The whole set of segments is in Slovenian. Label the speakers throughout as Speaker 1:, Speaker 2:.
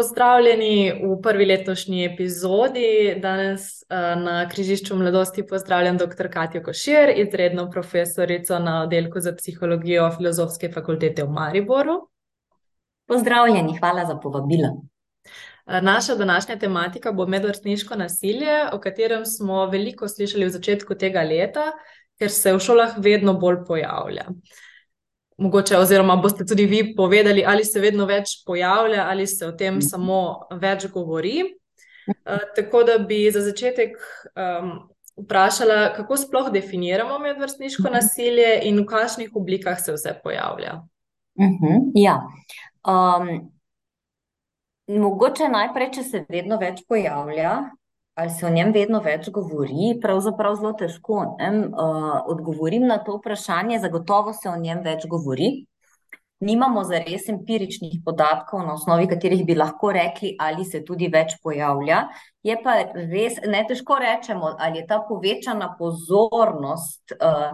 Speaker 1: Pozdravljeni v prvi letošnji epizodi. Danes uh, na križišču mladosti pozdravljam dr. Katijo Košir, izredno profesorico na oddelku za psihologijo Filozofske fakultete v Mariboru.
Speaker 2: Pozdravljeni, hvala za povabilo.
Speaker 1: Naša današnja tematika bo medvrstniško nasilje, o katerem smo veliko slišali v začetku tega leta, ker se v šolah vedno bolj pojavlja. Uh, mogoče, oziroma boste tudi vi povedali, ali se vedno več pojavlja, ali se o tem mhm. samo več govori. Uh, tako da bi za začetek um, vprašala, kako sploh definiramo medvrstniško mhm. nasilje in v kakšnih oblikah se vse pojavlja.
Speaker 2: Uh -huh, ja. um, mogoče najprej, če se vedno več pojavlja, ali se o njem vedno več govori, pravzaprav zelo težko ne, uh, odgovorim na to vprašanje. Zagotovo se o njem več govori. Nimamo za res empiričnih podatkov, na osnovi katerih bi lahko rekli, ali se tudi več pojavlja. Je pa res, ne težko rečemo, ali je ta povečana pozornost, uh,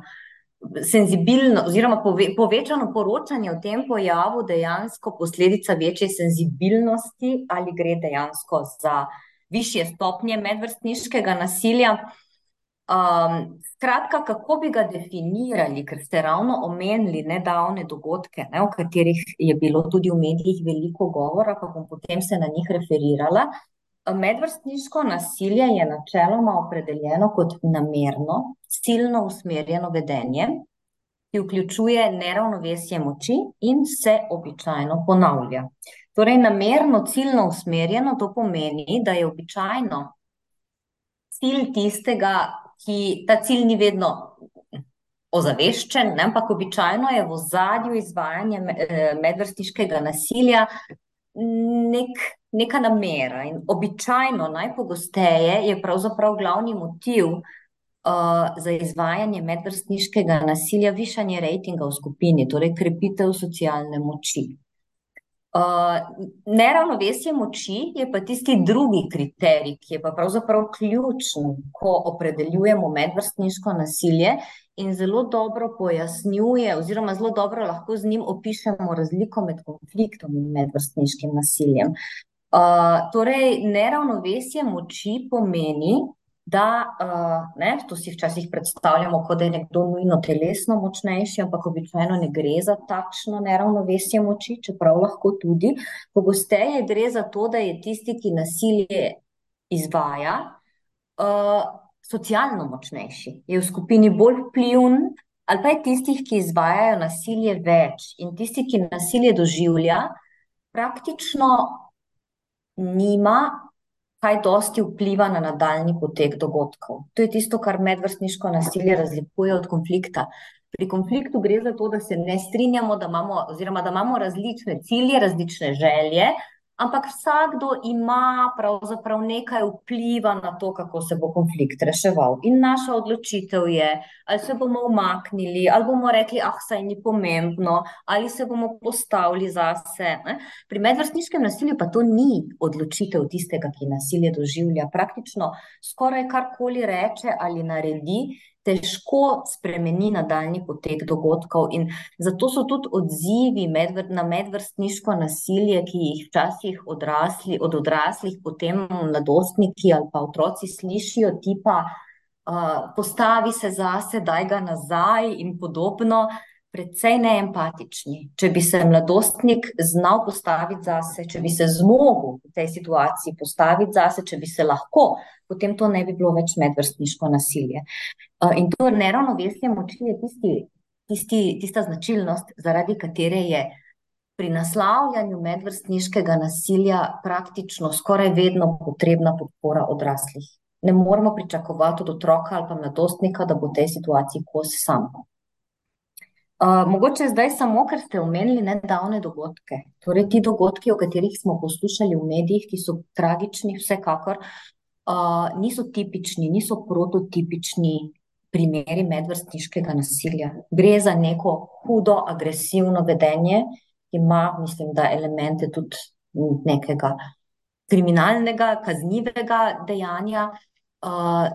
Speaker 2: senzibilno, oziroma pove, povečano poročanje o tem pojavu dejansko posledica večje senzibilnosti, ali gre dejansko za višje stopnje medvrstniškega nasilja. Um, skratka, kako bi ga definirali, ker ste ravno omenili nedavne dogodke, ne, o katerih je bilo tudi v medijih veliko govora, pa bom potem se na njih referirala. Medvrstniško nasilje je načeloma opredeljeno kot namerno, ciljno usmerjeno vedenje, ki vključuje neravnovesje moči in se običajno ponavlja. Torej, namerno, ciljno usmerjeno, to pomeni, da je običajno cilj tistega, ki ta cilj ni vedno ozaveščen, ne, ampak običajno je v zadju izvajanja eh, medvrstniškega nasilja nek, neka namera. In običajno, najpogosteje je pravzaprav glavni motiv uh, za izvajanje medvrstniškega nasilja višanje rejtinga v skupini, torej krepitev socialne moči. Uh, neravnovesje moči je pa tisti drugi kriterij, ki je pa pravzaprav ključen, ko opredeljujemo medvrstniško nasilje in zelo dobro pojasnjuje, oziroma zelo dobro lahko z njim opišemo razliko med konfliktom in medvrstniškim nasiljem. Uh, torej, neravnovesje moči pomeni, da uh, ne, to si včasih predstavljamo, kot da je nekdo nujno telesno močnejši, ampak običajno ne gre za takšno neravnovesje moči, čeprav lahko tudi. Pogosteje gre za to, da je tisti, ki nasilje izvaja, uh, socialno močnejši, je v skupini bolj vpliven, ali pa je tistih, ki izvajajo nasilje več in tisti, ki nasilje doživlja, praktično nima kaj dosti vpliva na nadaljni potek dogodkov. To je tisto, kar medvrstniško nasilje razlikuje od konflikta. Pri konfliktu gre za to, da se ne strinjamo, da imamo, oziroma da imamo različne cilje, različne želje, ampak vsakdo ima pravzaprav nekaj vpliva na to, kako se bo konflikt reševal. In naša odločitev je, ali se bomo umaknili, ali bomo rekli, ah, saj ni pomembno, ali se bomo postavili zase. Ne? Pri medvrstniškem nasilju pa to ni odločitev tistega, ki nasilje doživlja. Praktično skoraj karkoli reče ali naredi, težko spremeni nadaljni potek dogodkov. In zato so tudi odzivi medvr na medvrstniško nasilje, ki jih včasih odrasli, od odraslih, potem mladostniki ali pa otroci slišijo, tipa, uh, postavi se zase, daj ga nazaj in podobno precej neempatični. Če bi se mladostnik znal postaviti zase, če bi se zmogel v tej situaciji postaviti zase, če bi se lahko, potem to ne bi bilo več medvrstniško nasilje. Uh, in to neravnovesje moči je tisti, tisti, tista značilnost, zaradi katere je pri naslavljanju medvrstniškega nasilja praktično skoraj vedno potrebna podpora odraslih. Ne moramo pričakovati od otroka ali pa mladostnika, da bo v tej situaciji kos sam. Uh, mogoče zdaj samo, ker ste omenili nedavne dogodke. Torej, ti dogodki, o katerih smo poslušali v medijih, ki so tragični, vsekakor uh, niso tipični, niso prototipični primeri medvrstniškega nasilja. Gre za neko hudo, agresivno vedenje, ki ima, mislim, da elemente tudi nekega kriminalnega, kaznivega dejanja. Uh,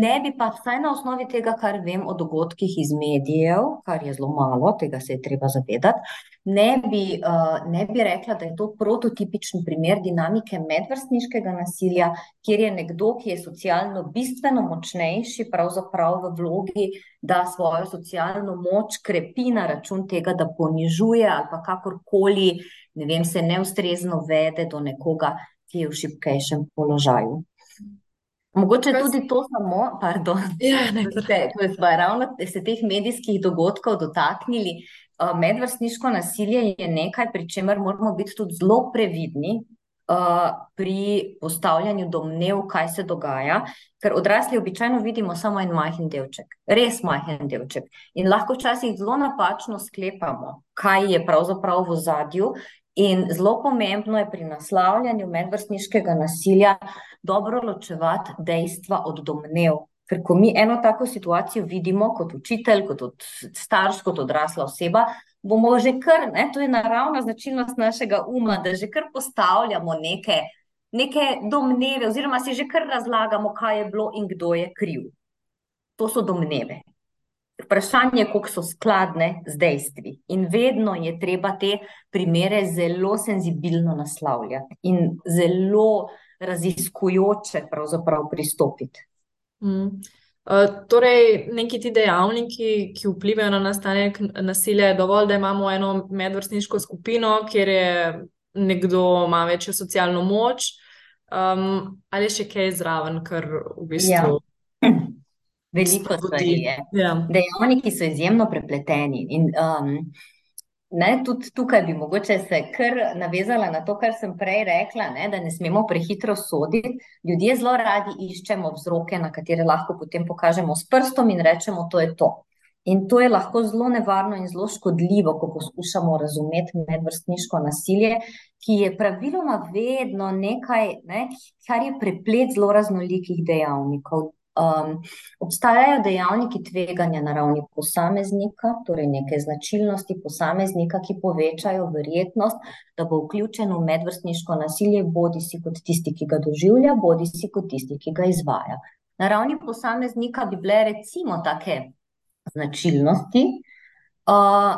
Speaker 2: ne bi pa vsaj na osnovi tega, kar vem o dogodkih iz medijev, kar je zelo malo, tega se je treba zavedati, ne bi, uh, ne bi rekla, da je to prototipičen primer dinamike medvrstniškega nasilja, kjer je nekdo, ki je socialno bistveno močnejši, pravzaprav v vlogi, da svojo socialno moč krepi na račun tega, da ponižuje ali pa kakorkoli, ne vem, se neustrezno vede do nekoga, ki je v šipkejšem položaju. Mogoče Kaj tudi to samo, pardon,
Speaker 1: ja,
Speaker 2: da smo ravno se teh medijskih dogodkov dotaknili. Medvrstniško nasilje je nekaj, pri čemer moramo biti tudi zelo previdni pri postavljanju domnev, kaj se dogaja, ker odrasli običajno vidimo samo en majhen delček, res majhen delček. In lahko včasih zelo napačno sklepamo, kaj je pravzaprav v zadju. In zelo pomembno je pri naslavljanju medvrstniškega nasilja dobro ločevati dejstva od domnev. Ker ko mi eno tako situacijo vidimo kot učitelj, kot starš, kot odrasla oseba, bomo že kar, ne, to je naravna značilnost našega uma, da že kar postavljamo neke, neke domneve, oziroma si že kar razlagamo, kaj je bilo in kdo je kriv. To so domneve. Vprašanje je, koliko so skladne z dejstvi. In vedno je treba te primere zelo senzibilno naslavljati in zelo raziskujoče pristopiti.
Speaker 1: Mm. Uh, torej, neki ti dejavniki, ki vplivajo na nastanek nasilja, je dovolj, da imamo eno medvrstniško skupino, kjer je nekdo ima večjo socialno moč, um, ali še kaj zraven, kar v bistvu.
Speaker 2: Ja. Veliko stvari je. Ja. Dejavniki so izjemno prepleteni. In, um, ne, tudi tukaj bi mogoče se kar navezala na to, kar sem prej rekla, ne, da ne smemo prehitro soditi. Ljudje zelo radi iščemo vzroke, na katere lahko potem pokažemo s prstom in rečemo, to je to. In to je lahko zelo nevarno in zelo škodljivo, ko poskušamo razumeti medvrstniško nasilje, ki je praviloma vedno nekaj, ne, kar je preplet zelo raznolikih dejavnikov. Um, obstajajo dejavniki tveganja na ravni posameznika, torej neke značilnosti posameznika, ki povečajo verjetnost, da bo vključen v medvrstniško nasilje, bodi si kot tisti, ki ga doživlja, bodi si kot tisti, ki ga izvaja. Na ravni posameznika bi bile recimo take značilnosti, uh,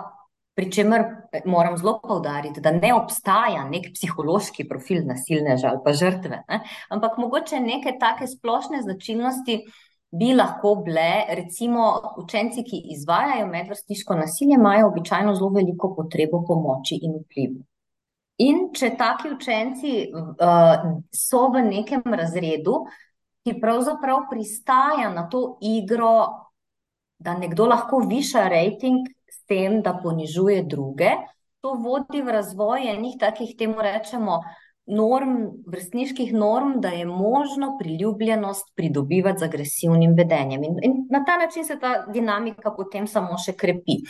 Speaker 2: pri čemer moram zelo povdariti, da ne obstaja nek psihološki profil nasilneža ali pa žrtve, ne? ampak mogoče neke take splošne značilnosti bi lahko bile, recimo učenci, ki izvajajo medvrstniško nasilje, imajo običajno zelo veliko potrebo po moči in vplivu. In če taki učenci uh, so v nekem razredu, ki pravzaprav pristaja na to igro, da nekdo lahko viša rejting, tem, da ponižuje druge, to vodi v razvoj enih takih, temu rečemo, norm, vrstniških norm, da je možno priljubljenost pridobivati z agresivnim vedenjem. In, in na ta način se ta dinamika potem samo še krepi.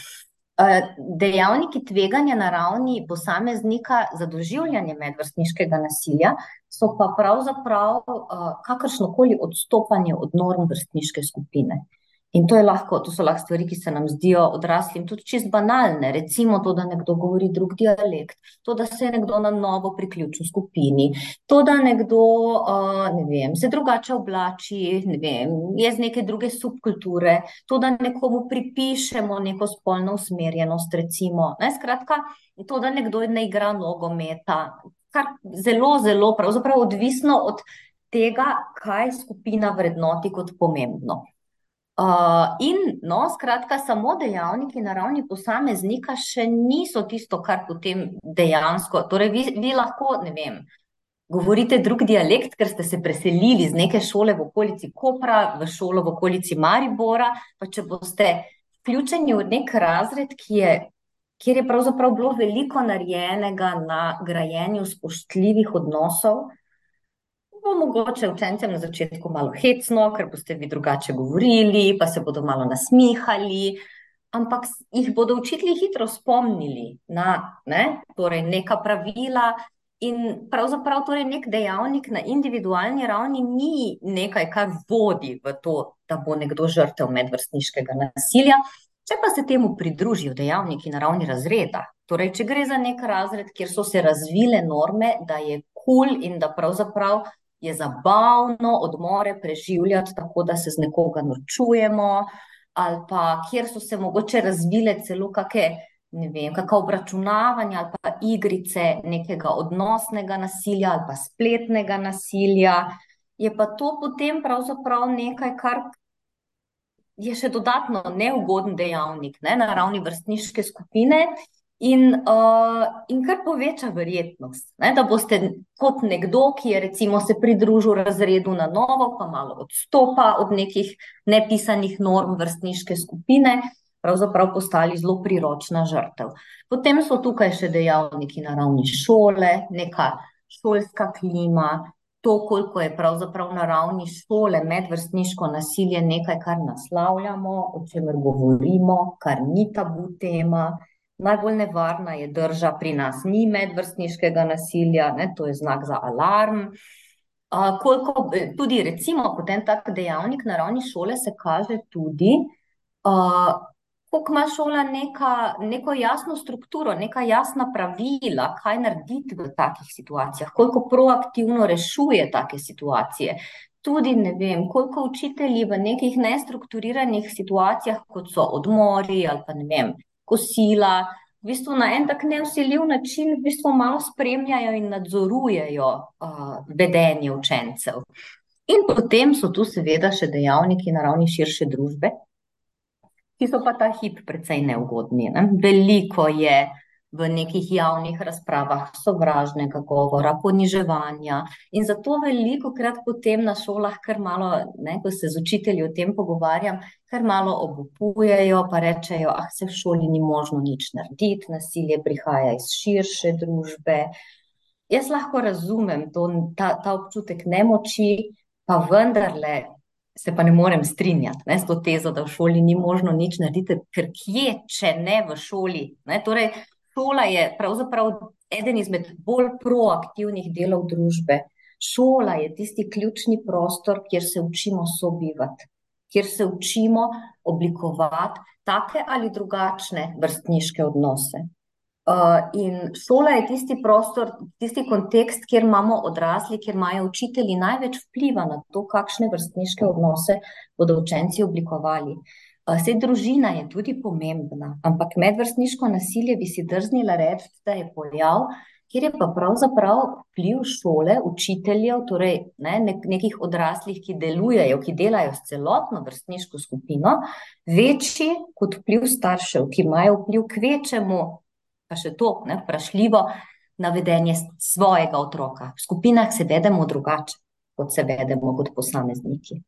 Speaker 2: Eh, dejavniki tveganja na ravni posameznika za doživljanje medvrstniškega nasilja so pa pravzaprav uh, kakršnokoli odstopanje od norm vrstniške skupine. In to, lahko, to so lahko stvari, ki se nam zdijo odraslim tudi čist banalne. Recimo to, da nekdo govori drug dialekt, to, da se je nekdo na novo priključil skupini, to, da nekdo uh, ne vem, se drugače oblači, ne vem, je z neke druge subkulture, to, da nekomu pripišemo neko spolno usmerjenost, recimo. Ne, skratka, to, da nekdo ne igra nogometa, kar zelo, zelo odvisno od tega, kaj skupina vrednoti kot pomembno. Uh, in, no, skratka, samo dejavniki na ravni posameznika še niso tisto, kar potem dejansko. Torej, vi, vi lahko, ne vem, govorite drug dialekt, ker ste se preselili iz neke šole v okolici Kopra v šolo v okolici Maribora. Pa če boste vključeni v nek razred, je, kjer je pravzaprav bilo veliko narejenega na grajenju spoštljivih odnosov bo mogoče učencem na začetku malo hecno, ker boste vi drugače govorili, pa se bodo malo nasmihali, ampak jih bodo učitelji hitro spomnili na ne, torej neka pravila. In pravzaprav torej nek dejavnik na individualni ravni ni nekaj, kar vodi v to, da bo nekdo žrtev medvrstniškega nasilja. Če pa se temu pridružijo dejavniki na ravni razreda, torej če gre za nek razred, kjer so se razvile norme, da je kul cool in da pravzaprav je zabavno odmore preživljati tako, da se z nekoga norčujemo, ali pa kjer so se mogoče razvile celo kakšne, ne vem, kakšna obračunavanja ali pa igrice nekega odnosnega nasilja ali pa spletnega nasilja, je pa to potem pravzaprav nekaj, kar je še dodatno neugoden dejavnik ne, na ravni vrstniške skupine. In, uh, in kar poveča verjetnost, ne, da boste kot nekdo, ki je recimo se pridružil razredu na novo, pa malo odstopa od nekih nepisanih norm vrstniške skupine, pravzaprav postali zelo priročna žrtev. Potem so tukaj še dejavniki na ravni šole, neka šolska klima, to, koliko je pravzaprav na ravni šole medvrstniško nasilje nekaj, kar naslavljamo, o čemer govorimo, kar ni tabu tema. Najbolj nevarna je drža pri nas, ni medvrstniškega nasilja, ne, to je znak za alarm. Uh, koliko, tudi, recimo, kot en tak dejavnik na ravni šole se kaže tudi, uh, koliko ima šola neka, neko jasno strukturo, neka jasna pravila, kaj narediti v takih situacijah, koliko proaktivno rešuje take situacije. Tudi ne vem, koliko učitelji v nekih nestrukturiranih situacijah, kot so odmori ali pa ne vem kosila, v bistvu na en tak neusiljiv način, v bistvu malo spremljajo in nadzorujejo uh, vedenje učencev. In potem so tu seveda še dejavniki na ravni širše družbe, ki so pa ta hip precej neugodni. Ne? Veliko je v nekih javnih razpravah sovražnega govora, poniževanja. In zato veliko krat potem na šolah, kar malo, ne, ko se z učitelji o tem pogovarjam, kar malo obupujejo, pa rečejo, ah, se v šoli ni možno nič narediti, nasilje prihaja iz širše družbe. Jaz lahko razumem to, ta, ta občutek nemoči, pa vendarle. Se pa ne morem strinjati ne, s to tezo, da v šoli ni možno nič narediti, ker kje, če ne v šoli. Ne, torej, šola je pravzaprav eden izmed bolj proaktivnih delov družbe. Šola je tisti ključni prostor, kjer se učimo sobivati, kjer se učimo oblikovati take ali drugačne vrstniške odnose. Uh, in šola je tisti prostor, tisti kontekst, kjer imamo odrasli, kjer imajo učitelji največ vpliva na to, kakšne vrstniške odnose bodo učenci oblikovali. Uh, Vse družina je tudi pomembna, ampak medvrstniško nasilje bi si drznila reči, da je pojav, kjer je pa pravzaprav vpliv šole, učiteljev, torej ne, nek, nekih odraslih, ki delujejo, ki delajo s celotno vrstniško skupino, večji kot vpliv staršev, ki imajo vpliv k večjemu, pa še to, ne, vprašljivo, na vedenje svojega otroka. V skupinah se vedemo drugače, kot se vedemo kot posamezniki.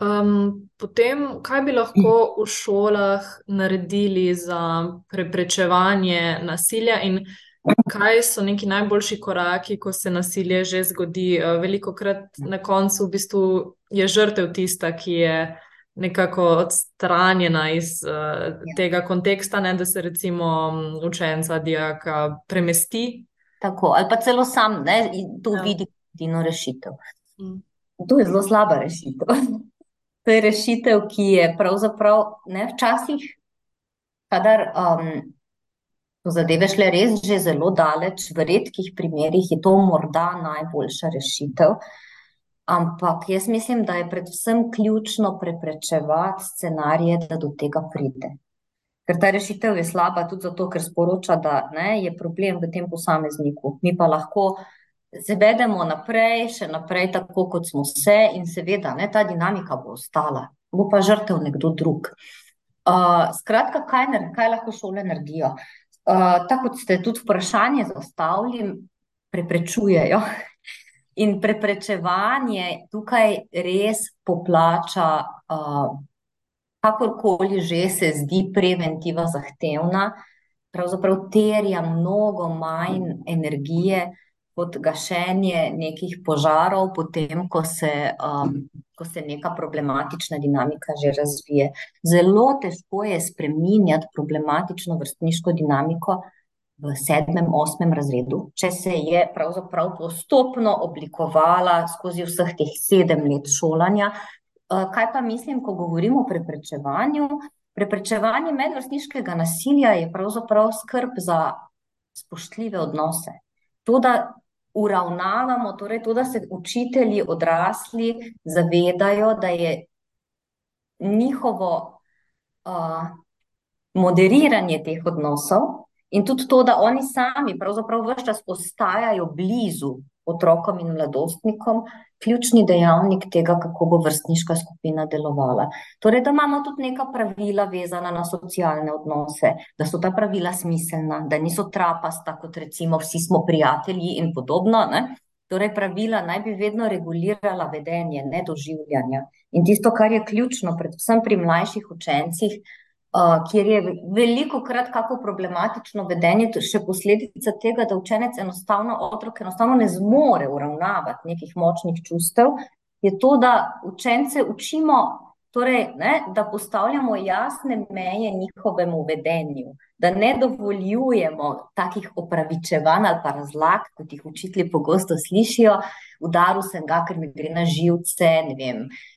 Speaker 1: Um, potem, kaj bi lahko v šolah naredili za preprečevanje nasilja, in kaj so neki najboljši koraki, ko se nasilje že zgodi? Veliko krat na koncu v bistvu je žrtev tista, ki je nekako odstranjena iz uh, tega konteksta, ne, da se recimo učenca, dijaka premesti.
Speaker 2: Tako, ali pa celo sam, da to ja. vidi kot eno rešitev. Mm. To je zelo slaba rešitev. To je rešitev, ki je pravzaprav ne včasih, kadar um, so zadeve šle res že zelo daleč, v redkih primerih je to morda najboljša rešitev. Ampak jaz mislim, da je predvsem ključno preprečevati scenarije, da do tega pride. Ker ta rešitev je slaba tudi zato, ker sporoča, da ne, je problem v tem posamezniku. Mi pa lahko zavedemo naprej, še naprej, tako kot smo se, in seveda, ne, ta dinamika bo ostala, bo pa žrtev nekdo drug. Uh, skratka, kaj, kaj lahko šole naredijo? Uh, tako kot ste tudi vprašanje zastavili, preprečujejo. In preprečevanje tukaj res poplača, uh, kakorkoli že se zdi preventiva zahtevna, pravzaprav terja mnogo manj energije, kot gašenje nekih požarov, potem, ko se, um, ko se neka problematična dinamika že razvije. Zelo težko je spremenjati problematično vrstniško dinamiko v sedmem, osmem razredu, če se je pravzaprav postopno oblikovala skozi vseh teh sedem let šolanja. Uh, kaj pa mislim, ko govorimo o preprečevanju? Preprečevanje medvrstniškega nasilja je pravzaprav skrb za spoštljive odnose. To, da uravnavamo, torej to, da se učitelji odrasli zavedajo, da je njihovo uh, moderiranje teh odnosov in tudi to, da oni sami pravzaprav vse čas ostajajo blizu otrokom in mladostnikom, ključni dejavnik tega, kako bo vrstniška skupina delovala. Torej, da imamo tudi neka pravila vezana na socialne odnose, da so ta pravila smiselna, da niso trapasta, kot recimo vsi smo prijatelji in podobno. Ne? Torej, pravila naj bi vedno regulirala vedenje, ne doživljanja. In tisto, kar je ključno, predvsem pri mlajših učencih, uh, kjer je veliko krat kako problematično vedenje, še posledica tega, da učenec enostavno, otrok enostavno ne zmore uravnavati nekih močnih čustev, je to, da učence učimo, torej, ne, da postavljamo jasne meje njihovemu vedenju, da ne dovoljujemo takih opravičevanj ali pa razlag, kot jih učitelji pogosto slišijo, udaril sem ga, ker mi gre na živce, ne vem, uh,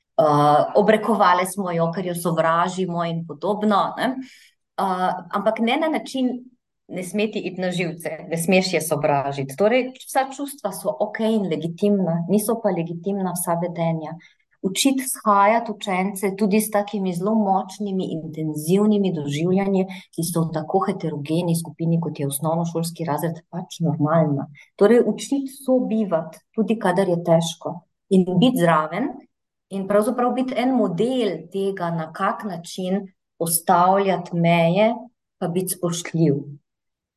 Speaker 2: obrekovali smo jo, ker jo sovražimo in podobno. Uh, ampak ne na način, ne smeti iti na živce, ne smeš je sovražiti. Torej, vsa čustva so ok in legitimna, niso pa legitimna vsa vedenja. Učiti shajati učence tudi s takimi zelo močnimi, intenzivnimi doživljanji, ki so v tako heterogeni skupini, kot je osnovnošolski razred, pač normalna. Torej, učiti sobivati, tudi kadar je težko, in biti zraven, in pravzaprav biti en model tega, na kak način postavljati meje, pa biti spoštljiv.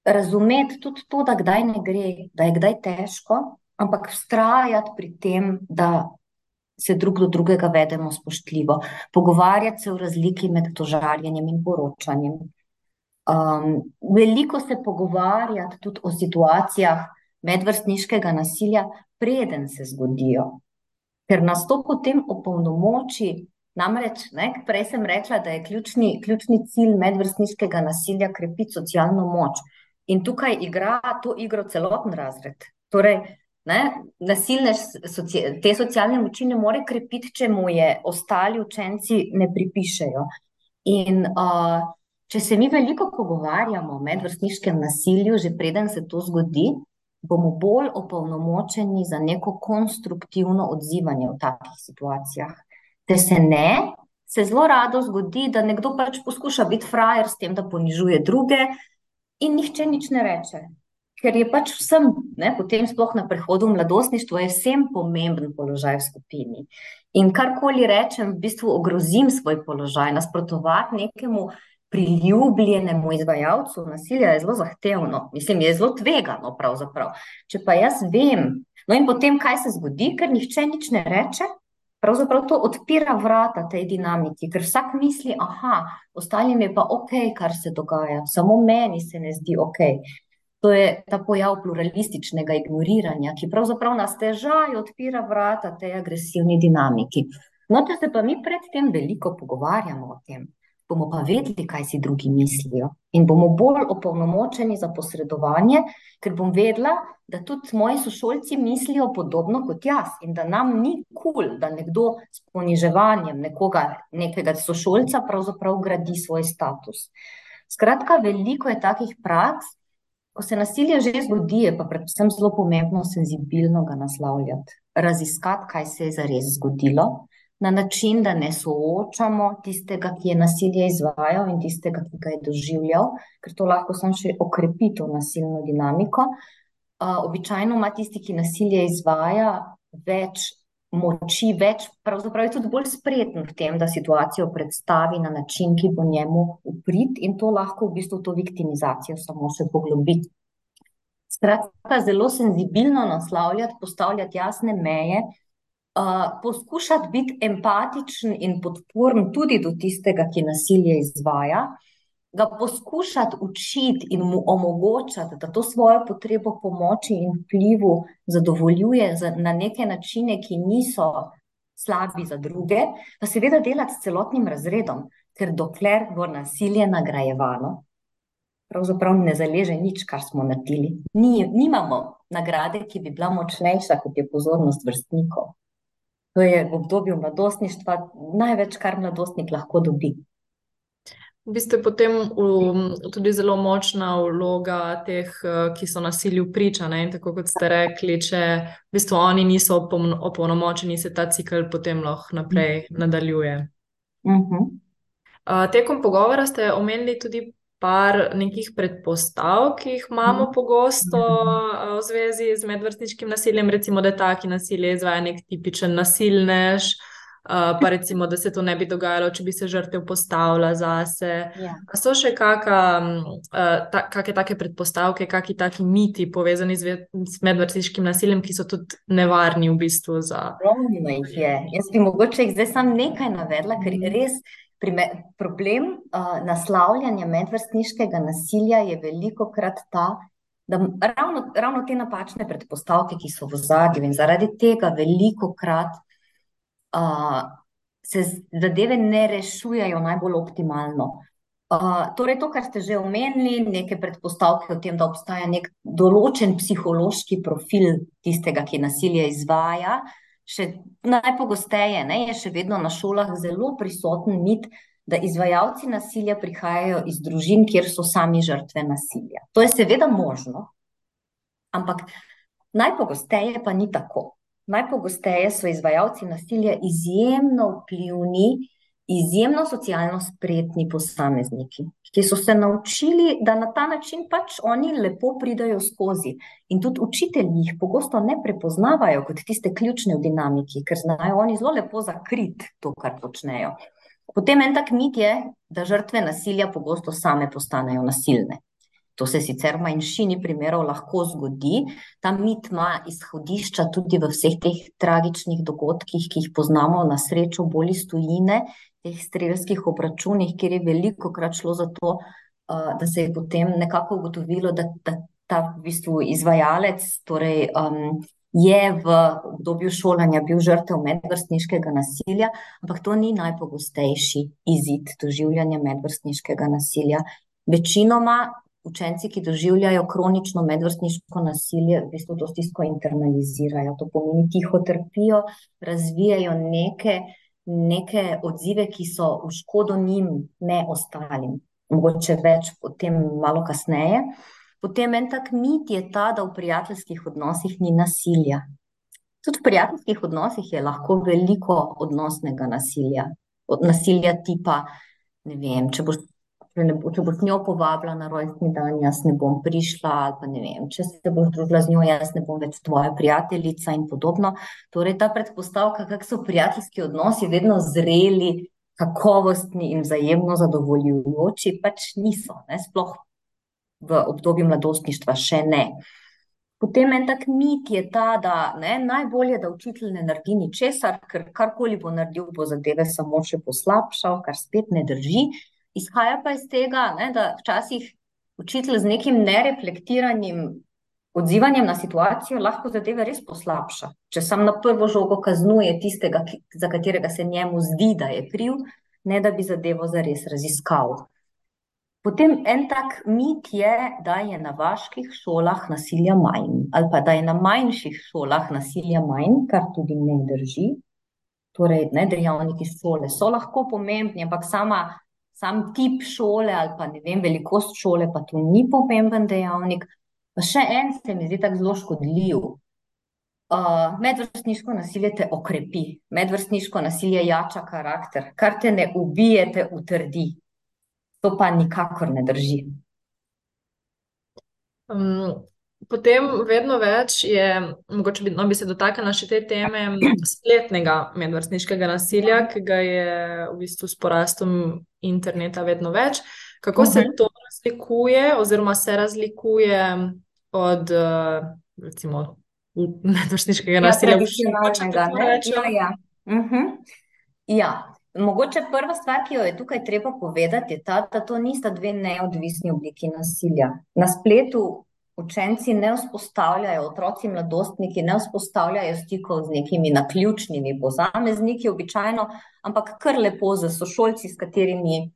Speaker 2: Razumeti tudi to, da kdaj ne gre, da je kdaj težko, ampak vztrajati pri tem, da se drug do drugega vedemo spoštljivo, pogovarjati se o razliki med tožarjenjem in poročanjem. Um, veliko se pogovarjati tudi o situacijah medvrstniškega nasilja, preden se zgodijo ker nas to potem opolnomoči. Namreč, ne, prej sem rekla, da je ključni, ključni cilj medvrstniškega nasilja krepiti socialno moč. In tukaj igra to igro celoten razred. Torej, ne, nasilne te socialne moči ne more krepiti, če mu je ostali učenci ne pripišejo. In uh, če se mi veliko pogovarjamo o medvrstniškem nasilju, že preden se to zgodi, bomo bolj opolnomočeni za neko konstruktivno odzivanje v takih situacijah. Ker se ne, se zelo rado zgodi, da nekdo pač poskuša biti frajer s tem, da ponižuje druge, in nihče nič ne reče. Ker je pač vsem, ne, potem sploh na prehodu v mladostništvo, vsem pomemben položaj v skupini. In karkoli rečem, v bistvu ogrozim svoj položaj, nasprotovati nekemu priljubljenemu izvajalcu nasilja je zelo zahtevno, mislim, je zelo tvegano. Pravzaprav. Če pa jaz vem, no in potem kaj se zgodi, ker nihče nič ne reče. Pravzaprav to odpira vrata tej dinamiki, ker vsak misli, aha, ostalim je pa ok, kar se dogaja, samo meni se ne zdi ok. To je ta pojav pluralističnega ignoriranja, ki pravzaprav nas težaj odpira vrata tej agresivni dinamiki. No, da se pa mi predtem veliko pogovarjamo o tem bomo pa vedeli, kaj si drugi mislijo. In bomo bolj opolnomočeni za posredovanje, ker bom vedela, da tudi moji sošolci mislijo podobno kot jaz in da nam ni kul, cool, da nekdo s poniževanjem nekoga, nekega sošolca pravzaprav gradi svoj status. Skratka, veliko je takih praks, ko se nasilje že zgodi, pa predvsem zelo pomembno senzibilno ga naslavljati, raziskati, kaj se je zares zgodilo na način, da ne soočamo tistega, ki je nasilje izvajal in tistega, ki ga je doživljal, ker to lahko samo še okrepi to nasilno dinamiko. Uh, običajno ima tisti, ki nasilje izvaja, več moči, več, pravzaprav je tudi bolj spreten v tem, da situacijo predstavi na način, ki bo njemu uprit in to lahko v bistvu to viktimizacijo samo še poglobi. Skratka, zelo senzibilno naslavljati, postavljati jasne meje, poskušati biti empatičen in podporen tudi do tistega, ki nasilje izvaja, ga poskušati učiti in mu omogočati, da to svojo potrebo pomoči in vplivu zadovoljuje na neke načine, ki niso slabi za druge, pa seveda delati s celotnim razredom, ker dokler bo nasilje nagrajevano. Pravzaprav ne zaleže nič, kar smo naredili. Ni, nimamo nagrade, ki bi bila močnejša, kot je pozornost vrstnikov. To je v obdobju mladostništva največ, kar mladostnik lahko dobi.
Speaker 1: V bistvu je potem um, tudi zelo močna vloga teh, uh, ki so nasilju priča. Ne? In tako kot ste rekli, če v bistvu oni niso opolnomočeni, se ta cikl potem lahko naprej nadaljuje.
Speaker 2: Uh -huh.
Speaker 1: uh, tekom pogovora ste omenili tudi par nekih predpostavk, ki jih imamo -huh. pogosto uh, v zvezi z medvrstniškim nasiljem, recimo, da taki nasilje izvaja nek tipičen nasilnež. Uh, pa recimo, da se to ne bi dogajalo, če bi se žrtev postavila zase. Ja. So še kakšne uh, take predpostavke, kakšni taki miti povezani z, z medvrstniškim nasiljem, ki so tudi nevarni v bistvu za.
Speaker 2: Ogromno jih je. Jaz bi mogoče jih zdaj samo nekaj navedla, ker je res problem uh, naslavljanja medvrstniškega nasilja je veliko krat ta. Da ravno, ravno te napačne predpostavke, ki so v zadju, in zaradi tega veliko krat uh, se zadeve ne rešujejo najbolj optimalno. Uh, torej, to, kar ste že omenili, neke predpostavke o tem, da obstaja nek določen psihološki profil tistega, ki nasilje izvaja, še najpogosteje ne, je še vedno na šolah zelo prisoten mit, da izvajalci nasilja prihajajo iz družin, kjer so sami žrtve nasilja. To je seveda možno, ampak najpogosteje pa ni tako. Najpogosteje so izvajalci nasilja izjemno vplivni, izjemno socialno spretni posamezniki, ki so se naučili, da na ta način pač oni lepo pridajo skozi. In tudi učitelji jih pogosto ne prepoznavajo kot tiste ključne v dinamiki, ker znajo oni zelo lepo zakriti to, kar počnejo. Potem en tak mit je, da žrtve nasilja pogosto same postanejo nasilne. To se sicer v manjšini primerov lahko zgodi. Ta mit ima izhodišča tudi v vseh teh tragičnih dogodkih, ki jih poznamo na srečo bolj iz tujine, teh strelskih obračunih, kjer je veliko krat šlo za to, da se je potem nekako ugotovilo, da, da ta v bistvu izvajalec torej, um, je v obdobju šolanja bil žrtev medvrstniškega nasilja, ampak to ni najpogostejši izid doživljanja medvrstniškega nasilja. Večinoma učenci, ki doživljajo kronično medvrstniško nasilje, v bistvu to stisko internalizirajo. To pomeni, tiho trpijo, razvijajo neke, neke odzive, ki so v škodo njim, ne ostalim. Mogoče več o tem malo kasneje. Potem en tak mit je ta, da v prijateljskih odnosih ni nasilja. Tudi v prijateljskih odnosih je lahko veliko odnosnega nasilja. Od nasilja tipa, ne vem, če boš če, ne, če boš njo povabila na rojstni dan, jaz ne bom prišla, ali pa ne vem, če se boš družila z njo, jaz ne bom več tvoja prijateljica in podobno. Torej, ta predpostavka, kak so prijateljski odnosi, vedno zreli, kakovostni in vzajemno zadovoljujoči, pač niso, ne? sploh v obdobju mladostništva še ne. Potem en tak mit je ta, da ne, najbolje, da učitelj ne naredi ničesar, ker karkoli bo naredil, bo zadeve samo še poslabšal, kar spet ne drži. Izhaja pa iz tega, ne, da včasih učitelj z nekim nereflektiranim odzivanjem na situacijo lahko zadeve res poslabša. Če sam na prvo žogo kaznuje tistega, ki, za katerega se njemu zdi, da je kriv, ne da bi zadevo zares raziskal. Potem en tak mit je, da je na vaških šolah nasilja manj, ali pa da je na manjših šolah nasilja manj, kar tudi ne drži. Torej, ne, dejavniki šole so lahko pomembni, ampak sama sam tip šole ali pa ne vem, velikost šole, pa to ni pomemben dejavnik. Pa še en se mi zdi tako zelo škodljiv. Uh, medvrstniško nasilje te okrepi, medvrstniško nasilje jača karakter, kar te ne ubije, te utrdi. To pa nikakor ne drži.
Speaker 1: Um, Potem vedno več je, mogoče bi, no, bi se dotaknila še te teme spletnega medvrstniškega nasilja, ki ga je v bistvu s porastom interneta vedno več. Kako se mhm. to razlikuje, oziroma se razlikuje od recimo, medvrstniškega ja, nasilja,
Speaker 2: ki ga imamo ja, ja. ja. Mogoče prva stvar, ki jo je tukaj treba povedati, je ta, da to nista dve neodvisni obliki nasilja. Na spletu učenci ne vzpostavljajo, otroci, mladostniki ne vzpostavljajo stikov z nekimi naključnimi posamezniki, običajno, ampak kar lepo z sošolci, s katerimi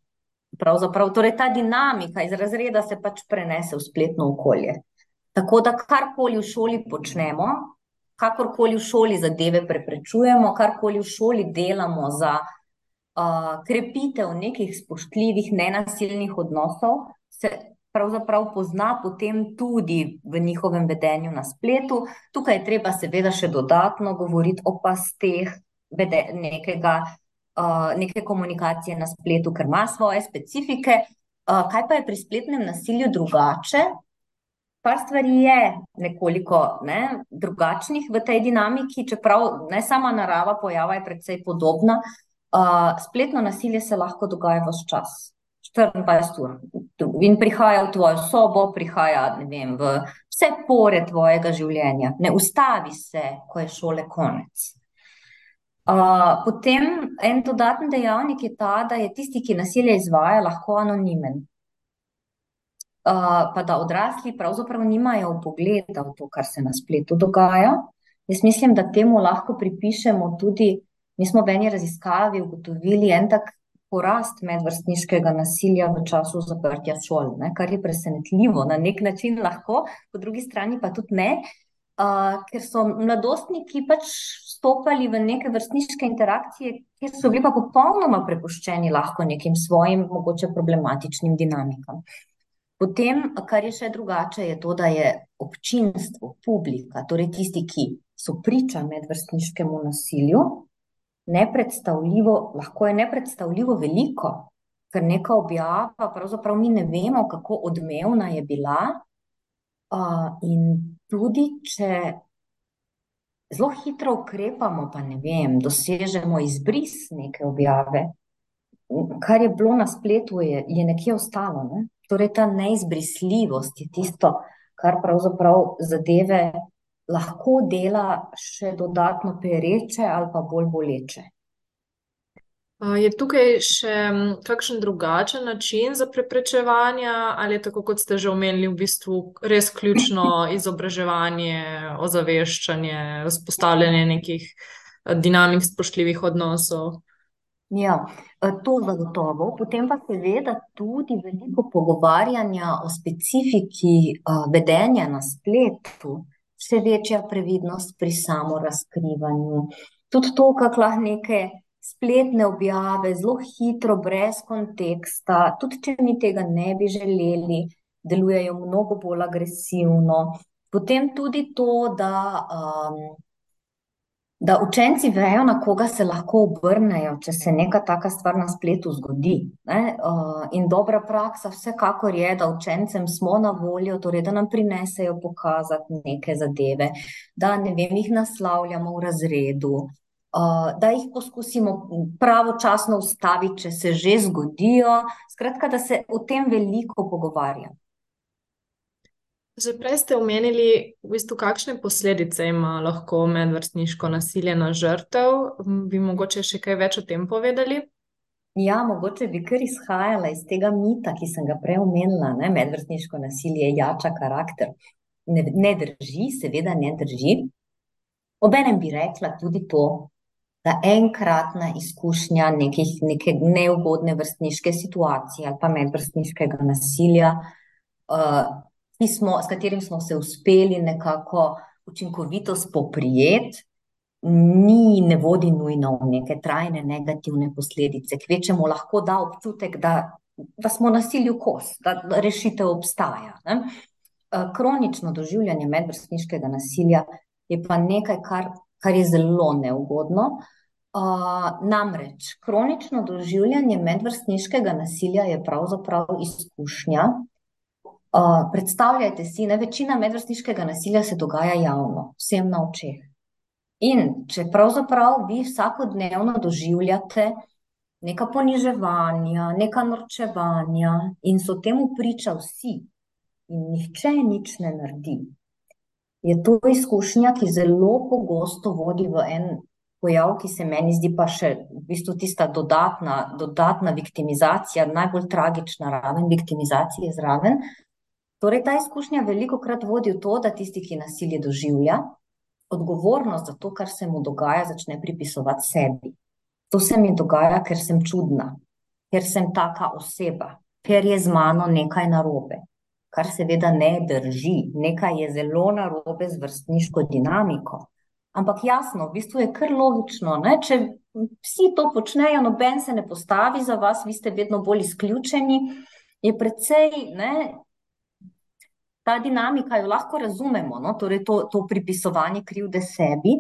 Speaker 2: pravzaprav, torej ta dinamika iz razreda se pač prenese v spletno okolje. Tako da karkoli v šoli počnemo, kakorkoli v šoli zadeve preprečujemo, karkoli v šoli delamo za uh, krepitev nekih spoštljivih, nenasilnih odnosov se pravzaprav pozna potem tudi v njihovem vedenju na spletu. Tukaj je treba seveda še dodatno govoriti o pasteh nekega, uh, neke komunikacije na spletu, ker ima svoje specifike. Uh, kaj pa je pri spletnem nasilju drugače? Par stvari je nekoliko ne, drugačnih v tej dinamiki, čeprav ne sama narava pojava je precej podobna. Uh, spletno nasilje se lahko dogaja vse čas, 24 ur. In prihaja v tvojo sobo, prihaja vem, v vse pore tvojega življenja. Ne ustavi se, ko je šole konec. Uh, potem en dodaten dejavnik je ta, da je tisti, ki nasilje izvaja, lahko anonimen pa da odrasli pravzaprav nimajo pogleda v to, kar se na spletu dogaja. Jaz mislim, da temu lahko pripišemo tudi, mi smo v eni raziskavi ugotovili en tak porast medvrstniškega nasilja v času zaprtja šol, ne, kar je presenetljivo, na nek način lahko, po drugi strani pa tudi ne, uh, ker so mladostniki pač stopali v neke vrstniške interakcije, kjer so bili pa popolnoma prepuščeni lahko nekim svojim, mogoče problematičnim dinamikam. Potem, kar je še drugače, je to, da je občinstvo, publika, torej tisti, ki so priča medvrstniškemu nasilju, nepredstavljivo, lahko je nepredstavljivo veliko, ker neka objava, pravzaprav mi ne vemo, kako odmevna je bila. Uh, in tudi, če zelo hitro ukrepamo, pa ne vem, dosežemo izbris neke objave, kar je bilo na spletu, je, je nekje ostalo. Ne? Torej, ta neizbrisljivost je tisto, kar pravzaprav zadeve lahko dela še dodatno pereče ali pa bolj boleče.
Speaker 1: Je tukaj še kakšen drugačen način za preprečevanje, ali je tako, kot ste že omenili, v bistvu res ključno izobraževanje, ozaveščanje, vzpostavljanje nekih dinamik spoštljivih odnosov?
Speaker 2: Ja, e, to zagotovo. Potem pa seveda tudi veliko pogovarjanja o specifiki e, vedenja na spletu, vse večja previdnost pri samorazkrivanju. Tudi to, kako lahko neke spletne objave zelo hitro, brez konteksta, tudi če mi tega ne bi želeli, delujejo mnogo bolj agresivno. Potem tudi to, da um, da učenci vejo, na koga se lahko obrnejo, če se neka taka stvar na spletu zgodi. Ne? In dobra praksa vsekakor je, da učencem smo na voljo, torej da nam prinesejo pokazati neke zadeve, da ne vem, jih naslavljamo v razredu. Da jih poskusimo pravočasno ustaviti, če se že zgodijo, skratka, da se o tem veliko pogovarjamo.
Speaker 1: Že prej ste omenili, v bistvu, kakšne posledice ima lahko medvrstniško nasilje na žrtev. Bi mogoče še kaj več o tem povedali?
Speaker 2: Ja, mogoče bi kar izhajala iz tega mita, ki sem ga prej omenila. Ne? Medvrstniško nasilje jača karakter. Ne, ne drži, seveda ne drži. Obenem bi rekla tudi to, da enkratna izkušnja nekih, neke neugodne vrstniške situacije ali pa medvrstniškega nasilja. Uh, smo, s katerim smo se uspeli nekako učinkovito spoprijeti, ni ne vodi nujno v neke trajne negativne posledice. Kvečemu lahko da občutek, da, da smo nasilju kos, da rešitev obstaja. Ne? Eh, kronično doživljanje medvrstniškega nasilja je pa nekaj, kar, kar je zelo neugodno. Uh, namreč kronično doživljanje medvrstniškega nasilja je pravzaprav izkušnja, Uh, predstavljajte si, da večina medvrstniškega nasilja se dogaja javno, vsem na očeh. In če pravzaprav vi vsakodnevno doživljate neka poniževanja, neka norčevanja in so temu priča vsi, in nihče nič ne naredi, je to izkušnja, ki zelo pogosto vodi v en pojav, ki se meni zdi pa še v bistvu tista dodatna, dodatna viktimizacija, najbolj tragična raven viktimizacije zraven. Torej, ta izkušnja veliko krat vodi v to, da tisti, ki nasilje doživlja, odgovornost za to, kar se mu dogaja, začne pripisovati sebi. To se mi dogaja, ker sem čudna, ker sem taka oseba, ker je z mano nekaj narobe, kar seveda ne drži, nekaj je zelo narobe z vrstniško dinamiko. Ampak jasno, v bistvu je kar logično, ne? če vsi to počnejo, noben se ne postavi za vas, vi ste vedno bolj izključeni, je precej, ne, ta dinamika jo lahko razumemo, no, torej to, to pripisovanje krivde sebi.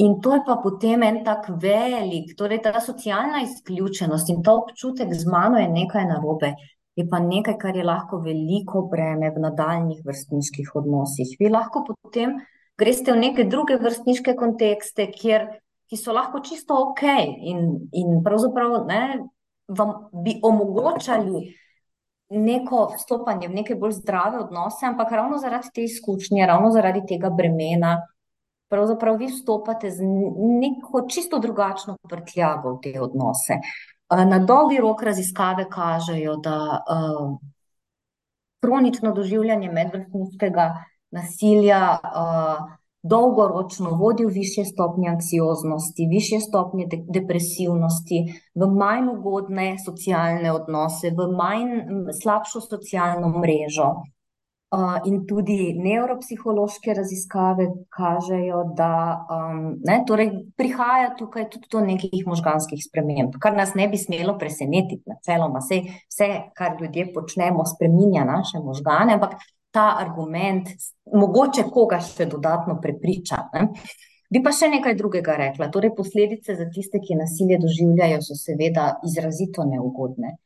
Speaker 2: In to je pa potem en tak velik, torej ta socialna izključenost in ta občutek z mano je nekaj narobe, je pa nekaj, kar je lahko veliko breme v nadaljnih vrstniških odnosih. Vi lahko potem greste v neke druge vrstniške kontekste, kjer, ki so lahko čisto ok in, in pravzaprav ne, vam bi omogočali neko vstopanje v neke bolj zdrave odnose, ampak ravno zaradi te izkušnje, ravno zaradi tega bremena, pravzaprav vi vstopate z neko čisto drugačno prtljago v te odnose. Na dolgi rok raziskave kažejo, da uh, kronično doživljanje medvrstniškega nasilja uh, dolgoročno vodi v više stopnje anksioznosti, više stopnje de depresivnosti, v manj ugodne socialne odnose, v manj slabšo socialno mrežo. Uh, in tudi nevropsihološke raziskave kažejo, da um, ne, torej prihaja tukaj tudi do nekih možganskih sprememb, kar nas ne bi smelo presenetiti. Načeloma, vse, vse, kar ljudje počnemo, spreminja naše možgane, ampak ta argument, mogoče koga še dodatno prepriča. Ne? Bi pa še nekaj drugega rekla. Torej, posledice za tiste, ki nasilje doživljajo, so seveda izrazito neugodne.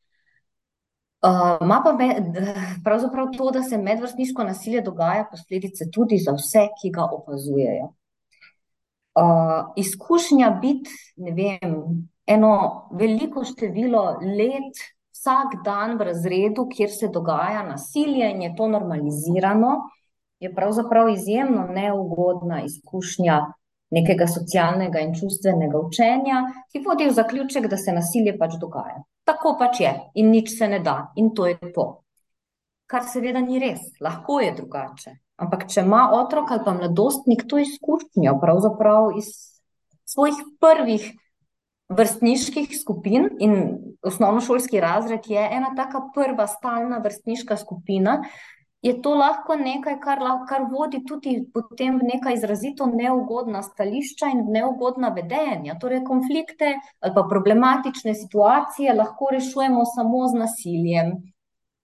Speaker 2: Uh, ma pa me, pravzaprav to, da se medvrstniško nasilje dogaja, posledice tudi za vse, ki ga opazujejo. Uh, izkušnja biti, ne vem, eno veliko število let vsak dan v razredu, kjer se dogaja nasilje in je to normalizirano, je pravzaprav izjemno neugodna izkušnja nekega socialnega in čustvenega učenja, ki vodi v zaključek, da se nasilje pač dogaja. Tako pač je in nič se ne da in to je to. Kar seveda ni res, lahko je drugače. Ampak, če ima otrok ali pa mladostnik to izkušnjo, pravzaprav iz svojih prvih vrstniških skupin in osnovnošolski razred je ena taka prva stalna vrstniška skupina, je to lahko nekaj, kar, kar vodi tudi potem v neka izrazito neugodna stališča in neugodna vedenja. Torej, konflikte ali pa problematične situacije lahko rešujemo samo z nasiljem.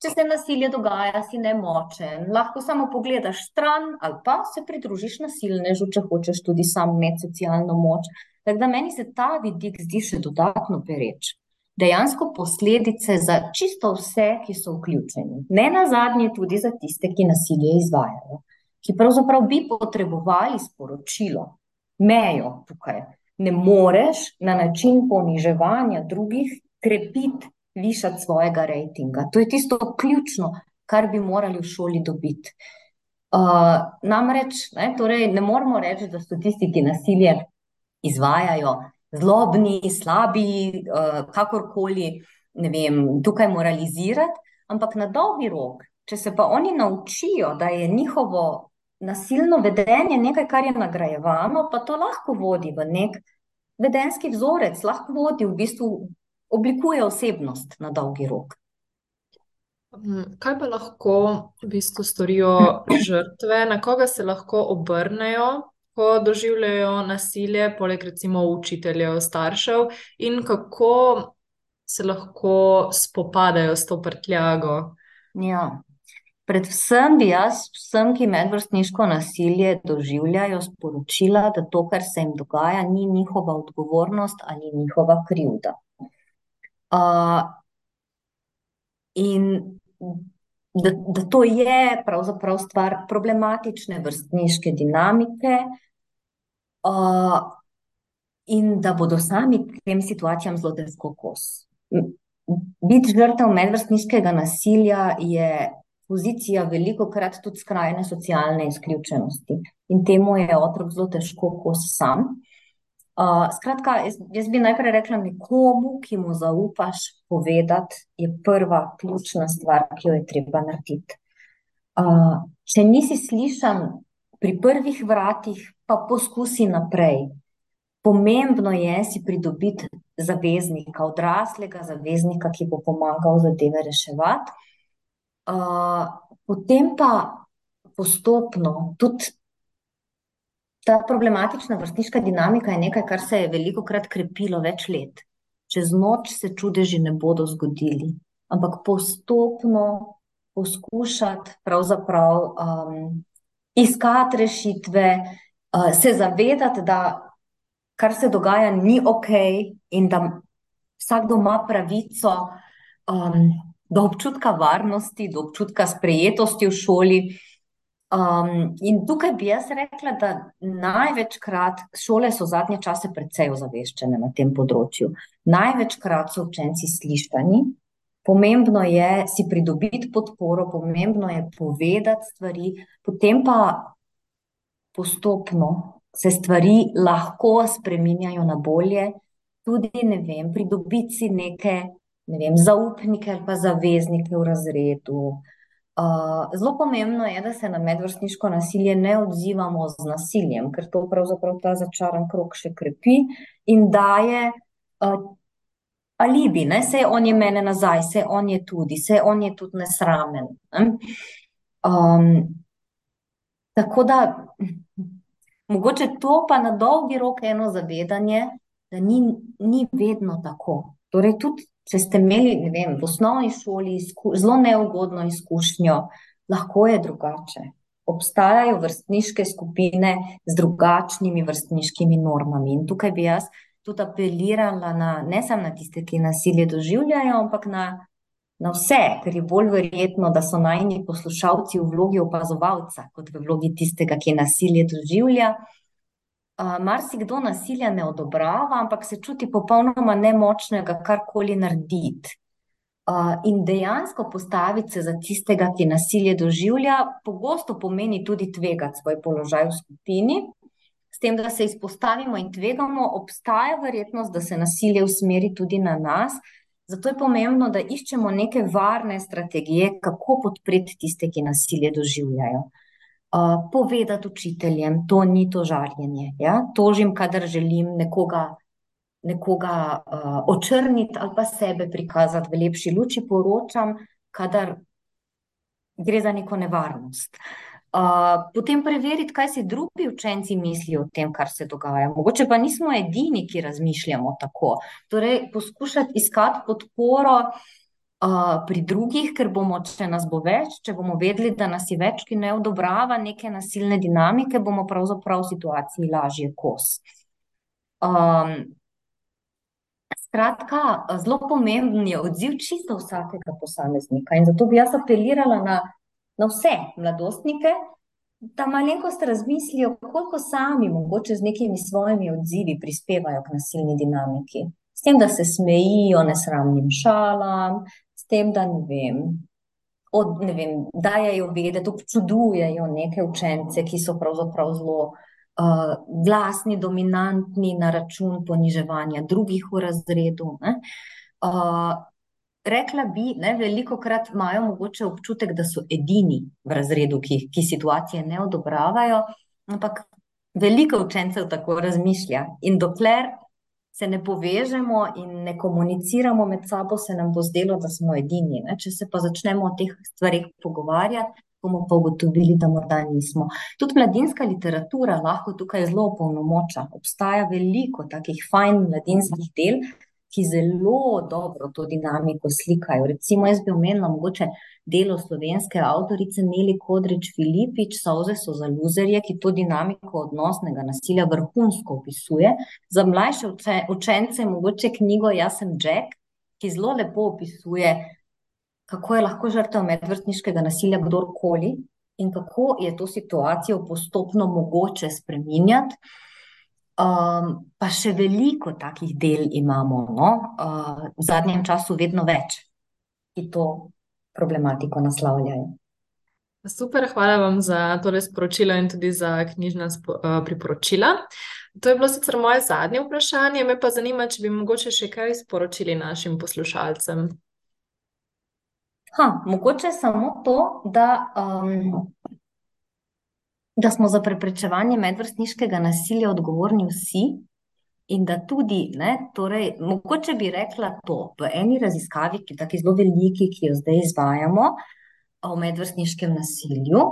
Speaker 2: Če se nasilje dogaja, si nemočen, lahko samo pogledaš stran ali pa se pridružiš nasilnežu, če hočeš tudi sam imeti socialno moč. Tako da meni se ta vidik zdi še dodatno pereč. Dejansko posledice za čisto vse, ki so vključeni, ne na zadnje tudi za tiste, ki nasilje izvajajo, ki pravzaprav bi potrebovali sporočilo, mejo tukaj. Ne moreš na način poniževanja drugih krepiti, višati svojega rejtinga. To je tisto ključno, kar bi morali v šoli dobiti. Uh, namreč, ne, torej ne moramo reči, da so tisti, ki nasilje izvajajo, zlobni, slabi, uh, kakorkoli, ne vem, tukaj moralizirati, ampak na dolgi rok, če se pa oni naučijo, da je njihovo nasilno vedenje nekaj, kar je nagrajevano, pa to lahko vodi v nek vedenski vzorec, lahko vodi v bistvu, oblikuje osebnost na dolgi rok.
Speaker 1: Hm, kaj pa lahko v bistvu storijo žrtve, na koga se lahko obrnejo, ko doživljajo nasilje, poleg recimo učiteljev, staršev, in kako se lahko spopadajo s to prtljago.
Speaker 2: Ja. Predvsem bi jaz, vsem, ki medvrstniško nasilje doživljajo, sporočila, da to, kar se jim dogaja, ni njihova odgovornost ali njihova krivda. Uh, in da, da to je pravzaprav stvar problematične vrstniške dinamike, uh, in da bodo sami tem situacijam zelo težko kos. Biti žrtev medvrstniškega nasilja je pozicija veliko krat tudi skrajne socialne izključenosti in temu je otrok zelo težko kos sam. Uh, skratka, jaz, jaz bi najprej rekla nekomu, ki mu zaupaš povedati, je prva ključna stvar, ki jo je treba narediti. Uh, če nisi slišan pri prvih vratih, pa poskusi naprej. Pomembno je si pridobiti zaveznika, odraslega zaveznika, ki bo pomagal zadeve reševati. Uh, potem pa postopno tudi ta problematična vrstniška dinamika je nekaj, kar se je veliko krat krepilo več let. Čez noč se čudeži ne bodo zgodili, ampak postopno poskušati um, iskati rešitve, uh, se zavedati, da kar se dogaja, ni ok in da vsakdo ima pravico um, do občutka varnosti, do občutka sprejetosti v šoli. Um, in tukaj bi jaz rekla, da največkrat šole so zadnje čase precej ozaveščene na tem področju. Največkrat so učenci slišani, pomembno je si pridobiti podporo, pomembno je povedati stvari, potem pa postopno se stvari lahko spreminjajo na bolje, tudi ne vem, pridobiti si neke ne vem, zaupnike ali pa zaveznike v razredu. Uh, zelo pomembno je, da se na medvrstniško nasilje ne odzivamo z nasiljem, ker to pravzaprav ta začaran krok še krepi in daje uh, alibi, ne? se on je mene nazaj, se on je tudi, se on je tudi nesramen. Ne? Um, tako da, mogoče to pa na dolgi rok eno zavedanje, da ni, ni vedno tako. Torej, tudi če ste imeli vem, v osnovni šoli izku, zelo neugodno izkušnjo, lahko je drugače. Obstajajo vrstniške skupine z drugačnimi vrstniškimi normami. In tukaj bi jaz tudi apelirala na, ne samo na tiste, ki nasilje doživljajo, ampak na, na vse, ker je bolj verjetno, da so najni poslušalci v vlogi opazovalca, kot v vlogi tistega, ki nasilje doživlja marsikdo nasilja ne odobrava, ampak se čuti popolnoma nemočnega karkoli narediti. In dejansko postaviti se za tistega, ki nasilje doživlja, pogosto pomeni tudi tvegati svoj položaj v skupini. S tem, da se izpostavimo in tvegamo, obstaja verjetnost, da se nasilje usmeri tudi na nas. Zato je pomembno, da iščemo neke varne strategije, kako podpreti tiste, ki nasilje doživljajo. Uh, povedati učiteljem, to ni to žarjenje. Ja? Tožim, kadar želim nekoga, nekoga uh, očrniti ali pa sebe prikazati v lepši luči, poročam, kadar gre za neko nevarnost. Uh, potem preveriti, kaj si drugi učenci mislijo o tem, kar se dogaja. Mogoče pa nismo edini, ki razmišljamo tako. Torej, poskušati iskati podporo uh, pri drugih, ker bomo, če nas bo več, če bomo vedeli, da nas je več, ki ne odobrava neke nasilne dinamike, bomo pravzaprav v situaciji lažje kos. Um, skratka, zelo pomemben je odziv čisto vsakega posameznika in zato bi jaz apelirala na, na vse mladostnike, da malenkost razmislijo, koliko sami mogoče z nekimi svojimi odzivi prispevajo k nasilni dinamiki. S tem, da se smejijo nesramnim šalam, tem, da ne vem, od, ne vem, dajajo vedeti, občudujejo neke učence, ki so pravzaprav zelo uh, glasni, dominantni na račun poniževanja drugih v razredu. Uh, rekla bi, da veliko krat imajo mogoče občutek, da so edini v razredu, ki, ki situacije ne odobravajo, ampak veliko učencev tako razmišlja. In dokler se ne povežemo in ne komuniciramo med sabo, se nam bo zdelo, da smo edini. Ne? Če se pa začnemo o teh stvarih pogovarjati, bomo pa ugotovili, da morda nismo. Tudi mladinska literatura lahko tukaj zelo opolnomoča. Obstaja veliko takih fajn mladinskih del, ki zelo dobro to dinamiko slikajo. Recimo, jaz bi omenila mogoče delo slovenske avtorice Neli Kodrič Filipič, Sauze so za luzerje, ki to dinamiko odnosnega nasilja vrhunsko opisuje. Za mlajše učence mogoče knjigo Jaz sem Jack, ki zelo lepo opisuje, kako je lahko žrtev medvrstniškega nasilja kdorkoli in kako je to situacijo postopno mogoče spreminjati. Um, pa še veliko takih del imamo, no? uh, v zadnjem času, vedno več, ki to problematiko naslavljajo.
Speaker 1: Super, hvala vam za to sporočilo in tudi za knjižna uh, priporočila. To je bilo sicer moje zadnje vprašanje, me pa zanima, če bi mogoče še kaj sporočili našim poslušalcem.
Speaker 2: Ha, mogoče samo to, da um, da smo za preprečevanje medvrstniškega nasilja odgovorni vsi in da tudi, ne, torej, mogoče bi rekla to v eni raziskavi, ki je tako zelo veliki, ki jo zdaj izvajamo o medvrstniškem nasilju.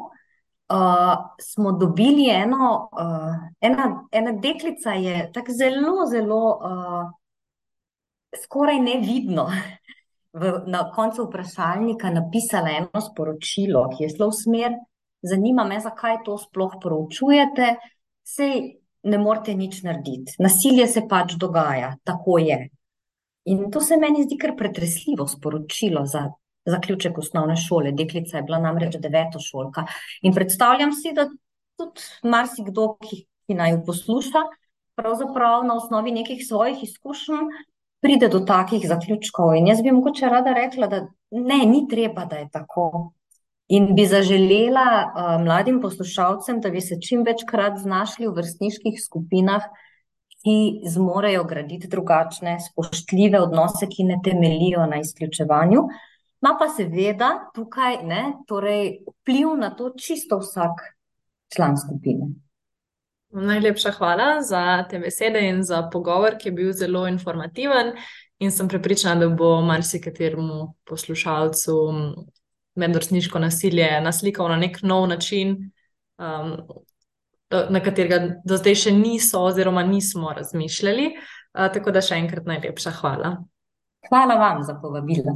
Speaker 2: uh, smo dobili eno, uh, ena, ena deklica je tako zelo, zelo uh, skoraj nevidno. V, na koncu vprašalnika napisala eno sporočilo, ki je šlo v smer, zanima me, zakaj to sploh proučujete, sej ne morete nič narediti. Nasilje se pač dogaja, tako je. In to se meni zdi kar pretresljivo sporočilo za zaključek osnovne šole. Deklica je bila namreč deveta šolka. In predstavljam si, da tudi marsikdo, ki, ki naj posluša, pravzaprav na osnovi nekih svojih izkušenj pride do takih zaključkov. In jaz bi mogoče rada rekla, da ne, ni treba, da je tako. In bi zaželela uh, mladim poslušalcem, da bi se čim večkrat znašli v vrstniških skupinah, ki zmorejo graditi drugačne, spoštljive odnose, ki ne temelijo na izključevanju. Ma pa seveda tukaj ne, torej vpliv na to čisto vsak član skupine.
Speaker 1: Najlepša hvala za te besede in za pogovor, ki je bil zelo informativen. In sem prepričana, da bo marsikateremu poslušalcu medvrstniško nasilje naslikal na nek nov način, um, na katerega do zdaj še niso oziroma nismo razmišljali. Uh, tako da še enkrat najlepša hvala.
Speaker 2: Hvala vam za povabilo.